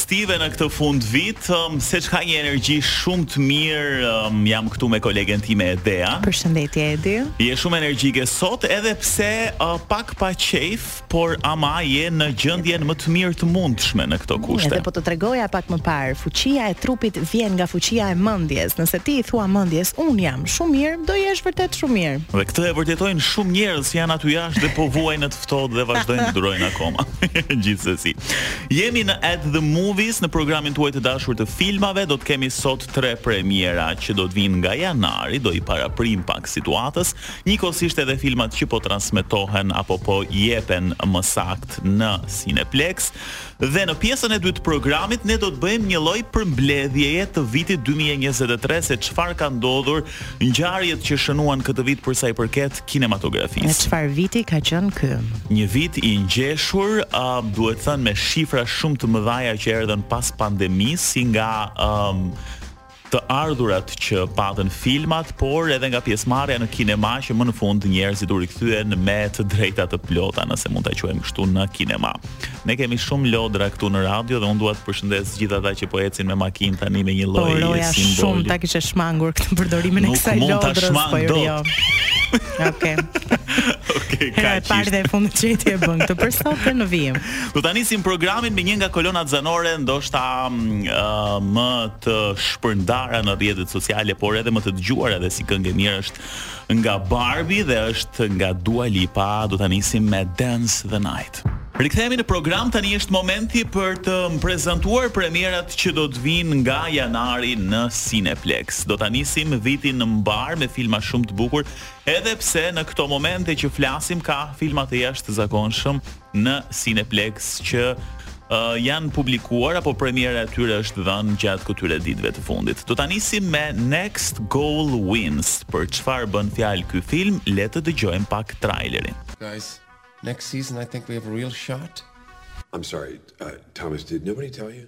festive në këtë fund vit siç ka një energji shumë të mirë jam këtu me kolegen time Edea. Përshëndetje Edi. Je shumë energjike sot edhe pse uh, pak pa qejf, por ama je në gjendjen më të mirë të mundshme në këto kushte. Edhe po të tregoja pak më parë, fuqia e trupit vjen nga fuqia e mendjes. Nëse ti i thua mendjes, unë jam shumë mirë, do jesh vërtet shumë mirë. Dhe këtë e vërtetojnë shumë njerëz që janë aty jashtë dhe po vuajnë në ftohtë dhe vazhdojnë të durojnë akoma. Gjithsesi. Jemi në At the Movies në programin tuaj të dashur të filmave, do të kemi sot tre premiera që do të vijnë nga janari, do i paraprijmë pak situatës, njëkohësisht edhe filmat që po transmetohen apo po jepen më saktë në Cineplexx. Dhe në pjesën e dytë të programit ne do të bëjmë një lloj përmbledhjeje të vitit dy mijë e njëzet e tre se çfarë ka ndodhur, ngjarjet që shënuan këtë vit për sa i përket kinematografisë. Dhe çfarë viti ka qenë ky? Një vit i ngjeshur, ë duhet thënë me shifra shumë të mëdhaja që erdhën pas pandemisë si nga ë të ardhurat që patën filmat, por edhe nga pjesëmarrja në kinema që më në fund njerëzit u rikthyen me të drejta të plota, nëse mund ta quajmë kështu, në kinema. Ne kemi shumë lodra këtu në radio dhe unë dua të përshëndes të gjithë ata që po ecin me makinë tani me një lloj simboli. Do doja shumë ta kishe shmangur këtë përdorimin e kësaj lodrës, po jo. jo. Okej. Okej, hera e parë dhe e fundit që ti e bën këtë për sot dhe në vijim. Do ta nisim programin me një nga kolonat zanore, ndoshta mm, më të shpërndara në rrjetet sociale, por edhe më të dëgjuara dhe si këngë e mirë është nga Barbie dhe është nga Dua Lipa, do ta nisim me Dance the Night. Rikthehemi në program, tani është momenti për të prezantuar premierat që do të vijnë nga janari në Cineplexx. Do ta nisim vitin mbarë me filma shumë të bukur, edhe pse në këto momente që flasim ka filma të jashtëzakonshëm në Cineplexx që uh, janë publikuar apo premiera e tyre është dhënë gjatë këtyre ditëve të fundit. Do ta nisim me Next Goal Wins. Për çfarë bën fjalë ky film? Le të dëgjojmë pak trailerin. Guys, next season I think we have a real shot. I'm sorry, uh, Thomas, did nobody tell you?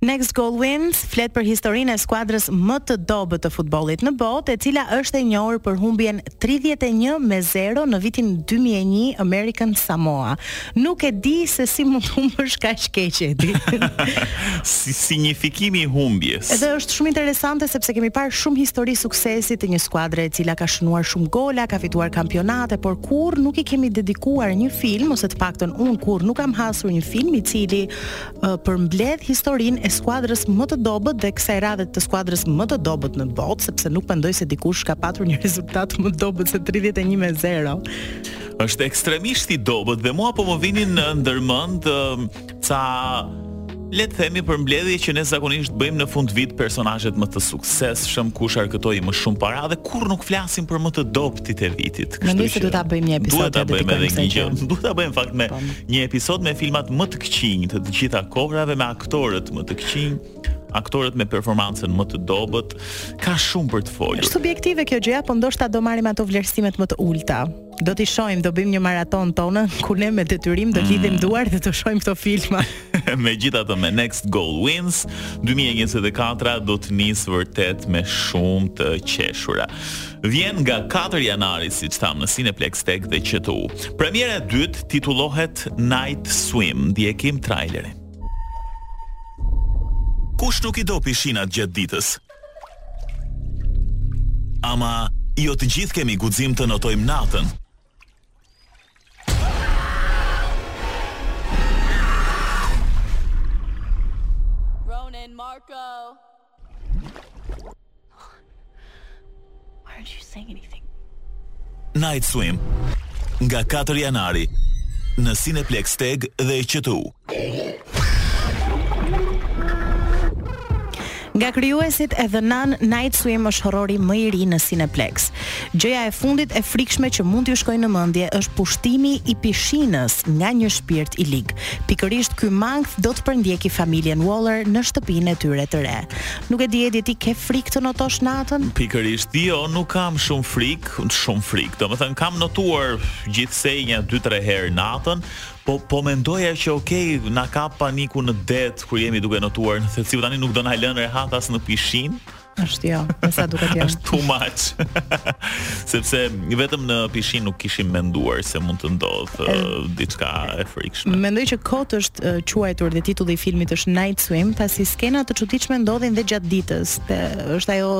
Next Goal Wins flet për historinë e skuadrës më të dobët të futbollit në botë, e cila është e njohur për humbjen 31 me 0 në vitin 2001 American Samoa. Nuk e di se si mund të humbësh kaq keq Edi. personifikimi i humbjes. Edhe është shumë interesante sepse kemi parë shumë histori suksesi të një skuadre e cila ka shënuar shumë gola, ka fituar kampionate, por kurrë nuk i kemi dedikuar një film ose të paktën unë kurrë nuk kam ha Është një film i cili uh, përmbledh historinë e skuadrës më të dobët dhe kësaj radhe të skuadrës më të dobët në botë, sepse nuk mendoj se dikush ka patur një rezultat më të dobët se 31 me 0. Është ekstremisht i dobët dhe mua po më vinin në ndërmend ca le të themi përmbledhje që ne zakonisht bëjmë në fundvit personazhet më të suksesshëm, kush arkëtoi më shumë para dhe kurrë nuk flasim për më të dobëtit e vitit. Kështu që duhet ta bëjmë një episod të dedikuar kësaj. Duhet ta bëjmë edhe një gjë. Duhet ta bëjmë fakt, po. Një episod me filmat më të këqinj të të gjitha kohërave me aktorët më të këqinj, aktorët me performancën më të dobët, ka shumë për të folur. Është subjektive kjo gjëja, po ndoshta do marrim ato vlerësimet më të ulëta. Do t'i shohim, do bëjmë një maratonë tonën ku ne me detyrim do lidhim mm. duar dhe do shohim këto filma. Megjithatë me Next Goal Wins 2024 do të nisë vërtet me shumë të qeshura. Vjen nga katër janari, siç thamë në Cineplexx TEG dhe QTU. Premiera e dytë titullohet Night Swim, ndjekim trailerin. Kush nuk i do pishinat gjatë ditës? Ama, jo të gjithë kemi guxim të notojmë natën. Ronan Marco Night Swim nga 4 janari në Cineplexx TEG dhe QTU. Nga krijuesit e The Nun, Night Swim është horrori më i ri në Cineplexx. Gjëja e fundit e frikshme që mund t'ju shkojë në mendje është pushtimi i pishinës nga një shpirt i lig. Pikërisht ky makth do të përndjekë familjen Waller në shtëpinë e tyre të re. Nuk e di Edi ti ke frikë të notosh natën? Pikërisht, jo, nuk kam shumë frikë, shumë frikë. Domethënë kam notuar gjithsej nja dy tre herë natën, po po mendoja që ok, na kap paniku në det kur jemi duke notuar, se siu tani nuk do na lënë rehat as në pishinë. Është jo, me sa duket jo. Është too much. Sepse vetëm në pishinë nuk kishim menduar se mund të ndodhë uh, diçka e frikshme. Mendoj që kot është uh, quajtur dhe titulli i filmit është Night Swim, pasi skena të çuditshme ndodhin dhe gjatë ditës. Dhe është ajo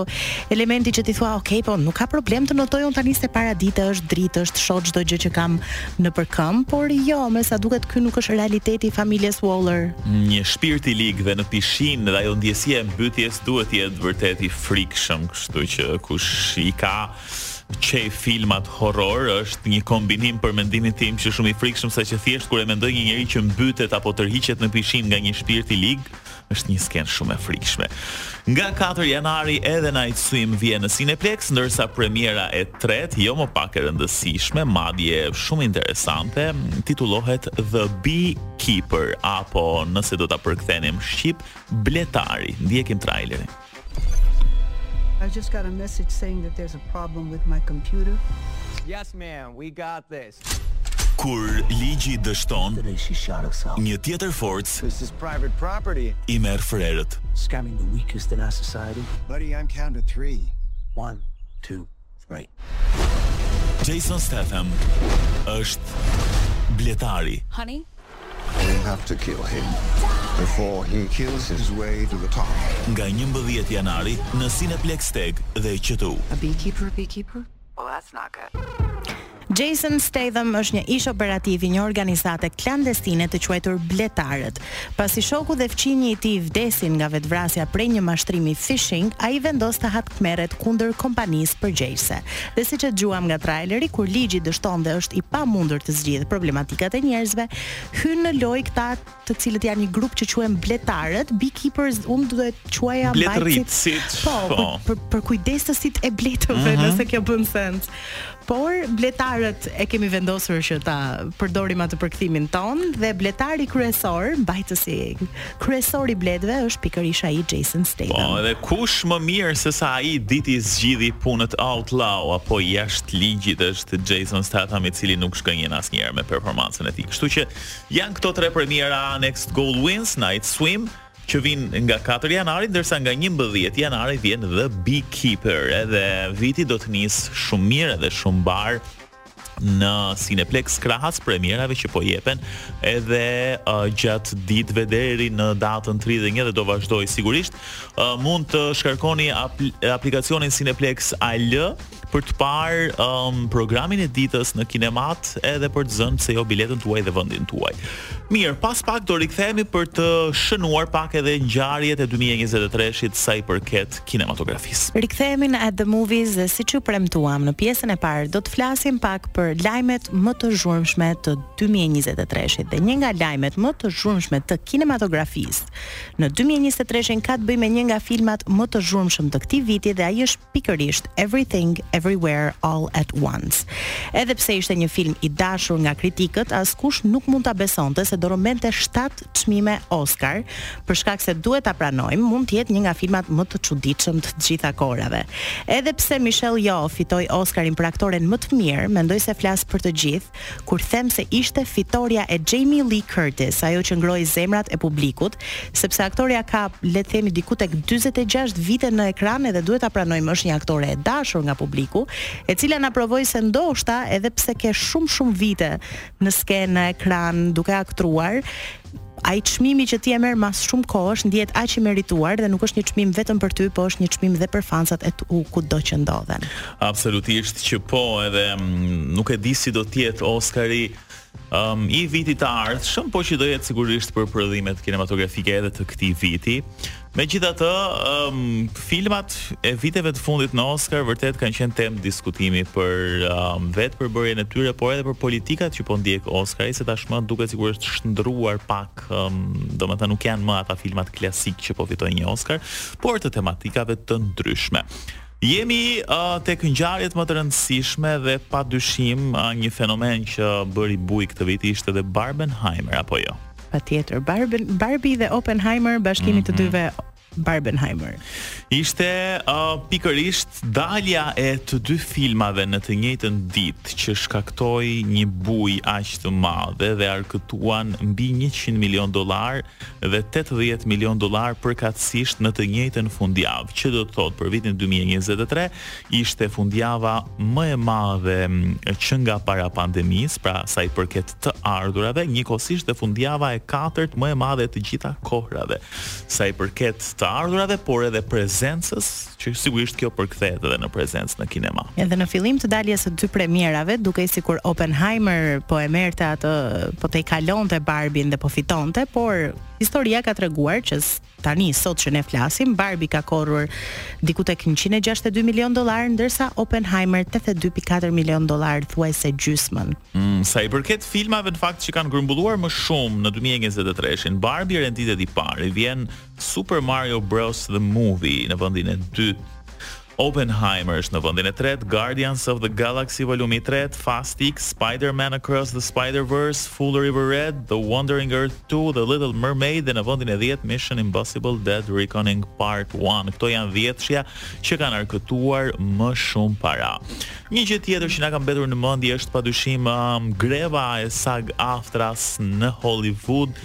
elementi që ti thua, "Ok, po nuk ka problem të notoj unë tani se para dite është dritë, e shoh çdo gjë që kam nëpër këmbë, por jo, me sa duket ky nuk është realiteti i familjes Waller. Një shpirt i lig edhe në pishinë dhe ajo ndjesia e mbytjes duhet të jetë vërtet i frikshëm, kështu që kush i ka qejf filmat horror është një kombinim për mendimin tim që shumë i frikshëm saqë thjesht kur e mendoj një njeri që mbytet apo tërhiqet në pishinë nga një shpirt i lig, është një skenë shumë e frikshme. Nga 4 janari edhe Night Swim vjen në Cineplex, ndërsa premiera e tretë, jo më pak e rëndësishme, madje shumë interesante, titullohet The Beekeeper apo nëse do ta përkthenim shqip, Bletari, ndjekim trailerin. I just got a message saying that there's a problem with my computer. Yes ma'am, we got this. Kur ligji dështon, një tjetër forcë i merr frerët. Scamming the weakest in our society. Buddy, I'm counting to three. One, two. Ai. Jason Statham është bletari. Honey, We have to kill him before he kills his way to the top. Nga 11 janari në Cineplex Tag dhe QTU. A beekeeper, a beekeeper? Well, that's not good. Jason Statham është një ish-operativ i një organizate klandestine të quajtur Bletarët. Pasi shoku dhe fqinji i tij vdesin nga vetëvrasja prej një mashtrimi phishing, ai vendos të hakmerret kundër kompanisë përgjegjëse. Dhe siç e dëgjuam nga traileri, kur ligji dështon dhe është i pamundur të zgjidhë problematikat e njerëzve, hyjnë në lojë këta të cilët janë një grup që quhen bletarët, beekeepers, unë do e quaja mbajtësit. Po, po. Për, për, për kujdesësit e bletëve, mm -hmm. nëse kjo bën sens. Por bletarët e kemi vendosur që ta përdorim atë përkthimin tonë dhe bletari kryesor, mbajtësi kryesor i bletëve është pikërisht ai Jason Statham. Po, edhe kush më mirë sesa ai di t'i zgjidhë punët outlaw apo jashtë ligjit është Jason Statham i cili nuk zhgënjen asnjëherë me performancën e tij. Kështu që Janë këto tre premiera Next Goal Wins, Night Swim, që vijnë nga katër janari, ndërsa nga njëmbëdhjetë janari vjen The Beekeeper. Edhe viti do të nisë shumë mirë edhe shumë mbarë në Cineplex krahas premierave që po jepen edhe uh, gjatë ditëve deri në datën 31 dhe do vazhdojnë sigurisht uh, mund të shkarkoni apl aplikacionin Cineplex AL për të parë um, programin e ditës në kinemat edhe për të zënë pse jo biletën tuaj dhe vendin tuaj. Mirë, pas pak do rikthehemi për të shënuar pak edhe ngjarjet e 2023-shit sa i përket kinematografisë. Rikthehemi në At the Movies dhe siç ju premtuam në pjesën e parë do të flasim pak për lajmet më të zhurmshme të 2023-shit dhe një nga lajmet më të zhurmshme të kinematografisë në 2023-shin ka të bëjë me një nga filmat më të zhurmshëm të këtij viti dhe ai është pikërisht Everything Everywhere All at Once. Edhe pse ishte një film i dashur nga kritikët, askush nuk mund ta besonte se do rrëmbente shtatë çmime Oscar, për shkak se duhet ta pranojmë, mund të jetë një nga filmat më të çuditshëm të gjitha kohërave. Edhe pse Michelle Yeoh fitoi Oscarin për aktoren më të mirë, mendoj se flas për të gjithë, Kur them se ishte fitorja e Jamie Lee Curtis ajo që ngrohu zemrat e publikut, sepse aktorja ka, le të themi diku tek 46 vite në ekran edhe duhet ta pranojmë është një aktore e dashur nga publiku, e cila na provoi se ndoshta edhe pse ke shumë shumë vite në skenë, në ekran, duke aktruar, ai çmimi që ti e merr mbas shumë kohësh ndihet aq i merituar dhe nuk është një çmim vetëm për ty, po është një çmim dhe për fansat e tu kudo që ndodhen. Absolutisht që po, edhe mm, nuk e di si do të jetë Oscari um, i vitit të ardhshëm, po që do jetë sigurisht për prodhimet kinematografike edhe të këtij viti. Megjithatë, filmat e viteve të fundit në Oscar vërtet kanë qenë temë diskutimi për um, vetë përbërjen e tyre, por edhe për politikat që po ndjek Oscari, se tashmë duket sikur është shndërruar pak, um, domethënë nuk janë më ata filmat klasikë që po fitojnë një Oscar, por të tematikave të ndryshme. Jemi uh, tek ngjarjet më të rëndësishme dhe pa dyshim uh, një fenomen që bëri bujë këtë vit ishte dhe Barbenheimer apo jo. Patjetër, Barben, Barbie dhe Oppenheimer, bashkimi mhm, i të dyve Barbenheimer. Ishte uh, pikërisht dalja e të dy filmave në të njëjtën ditë që shkaktoi një bujë aq të madhe dhe arkëtuan mbi 100 milion dollarë dhe 80 milion dollarë përkatësisht në të njëjtën fundjavë, që do të thotë për vitin 2023 ishte fundjava më e madhe që nga para pandemisë, pra sa i përket të ardhurave, njëkohësisht dhe fundjava e katërt më e madhe e të gjitha kohërave, sa i përket të ardhurave, por edhe prezencës, që sigurisht kjo përkthehet edhe në prezencë në kinema. Edhe në fillim të daljes së dy premierave, dukej sikur Oppenheimer po e merrte atë, po tejkalonte Barbin dhe po fitonte, por historia ka treguar që Tani, sot që ne flasim, Barbie ka korrur diku tek njëqind e gjashtëdhjetë e dy milionë dollarë, ndërsa Oppenheimer tetëdhjetë e dy pikë katër milionë dollarë, thuajse gjysmën. Mm, sa i përket filmave në fakt që kanë grumbulluar më shumë në dy mijë e njëzet e treshin, Barbie renditet i parë, vjen Super Mario Bros The Movie në vendin e dytë, Oppenheimer është në vendin e tretë, Guardians of the Galaxy Volumi i tretë, Fast X, Spider-Man Across the Spider-Verse, Full River Red, The Wandering Earth two, The Little Mermaid dhe në vendin e dhjetë Mission Impossible Dead Reckoning Part one. Këto janë dhjetëshja që kanë arkëtuar më shumë para. Një gjë tjetër që na ka mbetur në mendje është padyshim um, greva e SAG-AFTRA-s në Hollywood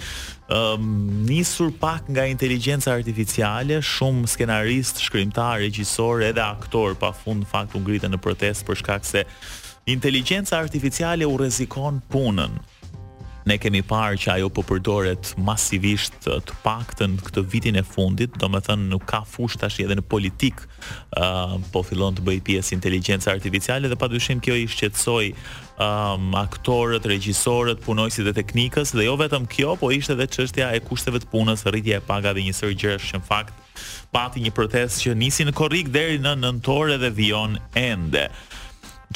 Ëm nisur pak nga inteligjenca artificiale, shumë skenaristë, shkrimtarë, regjisorë edhe aktorë pa fund në fakt u ngritën në protestë për shkak se inteligjenca artificiale u rrezikon punën. Ne kemi parë që ajo po përdoret masivisht të paktën këtë vitin e fundit, domethënë nuk ka fushë tash edhe në politikë, ë po fillon të bëjë pjesë inteligjenca artificiale dhe padyshim kjo i shqetësoi um, aktorët, regjisorët, punonjësit e teknikës dhe jo vetëm kjo, po ishte edhe çështja e kushteve të punës, rritja e pagave dhe një sërë gjërash që në fakt pati një protestë që nisi në korrik deri në nëntor edhe vijon ende.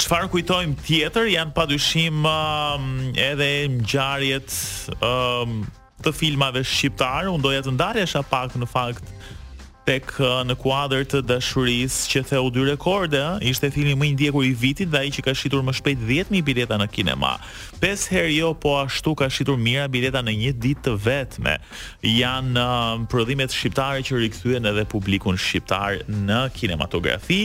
Çfarë kujtojmë tjetër janë padyshim um, edhe ngjarjet um, të filmave shqiptarë, unë doja të ndalesha pak në fakt tek në kuadër të dashurisë që theu dy rekorde, ishte filmi më i ndjekur i vitit dhe ai që ka shitur më shpejt 10000 bileta në kinema. Pesë herë jo po ashtu ka shitur mijëra bileta në një ditë të vetme. Janë uh, prodhimet shqiptare që rikthyen edhe publikun shqiptar në kinematografi.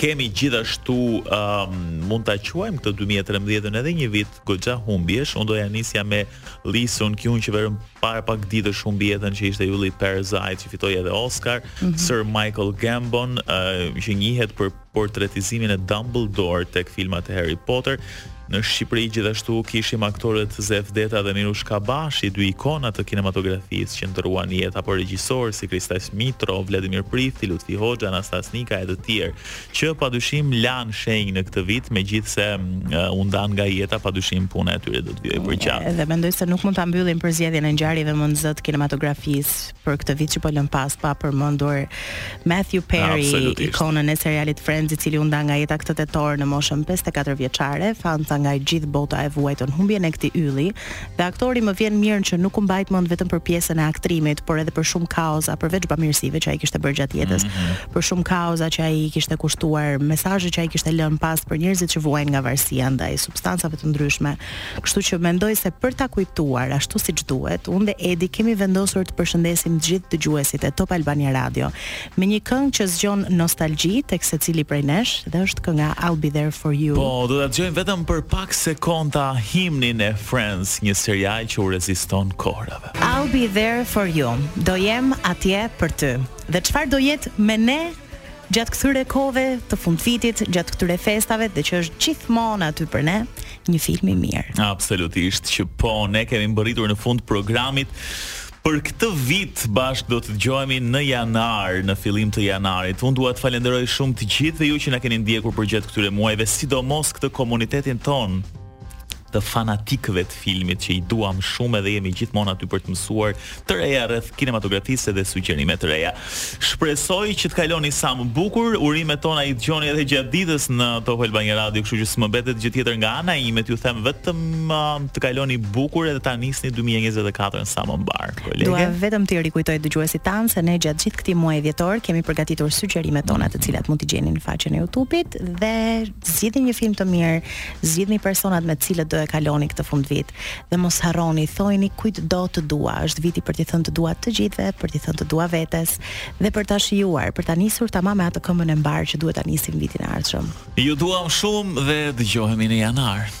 Kemi gjithashtu um, mund ta quajmë këtë 2023-ën edhe një vit goxha humbjesh. Unë doja nisja me Lee Sun-kyun që vetëm para pak ditësh humbi jetën që ishte ylli i Parasite që fitoi edhe Oscar, mm -hmm. Sir Michael Gambon uh, që njihet për portretizimin e Dumbledore tek filmat e Harry Potter Në Shqipëri gjithashtu kishim aktorët Zef Deda dhe Mirush Kabashi, dy ikona të kinematografisë që ndërruan jetë apo regjisorë si Kristaq Mitro, Vladimir Prifti, Lutfi Hoxha, Anastas Nika e të tjerë, që padyshim lanë shenjë në këtë vit, megjithëse u ndanë nga jeta, padyshim puna e tyre do të vijojë për gjatë. Dhe mendoj se nuk mund ta mbyllim përzgjedhjen e ngjarjeve më të nxehta të kinematografisë. për këtë vit që po lëmë pas pa përmendur Matthew Perry, ikonën e serialit Friends, i cili u nda nga jeta këtë tetor në moshën 54 vjeçare, fansa nga gjithë bota e vuajtën humbjen e këtij ylli, dhe aktori më vjen mirë që nuk u mbajt mend vetëm për pjesën e aktrimit, por edhe për shumë kauza, përveç bamirësive që ai kishte bërë gjatë jetës, mm -hmm. për shumë kauza që ai kishte kushtuar, mesazhe që ai kishte lënë pas për njerëzit që vuajnë nga varësia ndaj substancave të ndryshme. Kështu që mendoj se për ta kujtuar ashtu siç duhet, unë dhe Edi kemi vendosur të përshëndesim të gjithë dëgjuesit e Top Albania Radio me një këngë që zgjon nostalgji tek secili prej nesh dhe është kënga I'll be there for you. Po, do ta dëgjojmë vetëm për pak sekonda himnin e Friends, një serial që u reziston kohërave. I'll be there for you. Do jem atje për ty. Dhe çfarë do jetë me ne gjatë këtyre kohëve të fundvitit, gjatë këtyre festave dhe që është gjithmonë aty për ne, një film i mirë. Absolutisht, që po ne kemi mbërritur në fund programit. Për këtë vit bashkë do të dëgjohemi në janar, në fillim të janarit. Unë dua të falenderoj shumë të gjithë dhe ju që na keni ndjekur përgjatë këtyre muajve, sidomos këtë komunitetin tonë të fanatikëve të filmit që i duam shumë edhe jemi gjithmonë aty për të mësuar, të reja rreth kinematografisë dhe sugjerime të reja. Shpresoj që të kaloni sa më bukur. Urimet tona i dëgjoni edhe gjatë ditës në Top Albania Radio, kështu që s'më mbetet gjë tjetër nga ana ime t'ju them vetëm uh, të kaloni bukur edhe ta nisni 2024 sa më mbarë. Dua vetëm të rikujtoj dëgjuesit tanë se ne gjatë gjithë këtij muaji dhjetor kemi përgatitur sugjerimet tona të cilat mund t'i gjeni në faqen e YouTube-it dhe zgjidhni një film të mirë, zgjidhni personat me të cilët do e kaloni këtë fundvit. Dhe mos harroni, thojini kujtdo të dua, është viti për t'i thënë të dua të gjithëve, për t'i thënë të dua vetes dhe për ta shijuar, për ta nisur tamam me atë këmbën e mbarë që duhet ta nisim vitin e ardhshëm. Ju duam shumë dhe dëgjohemi në janar.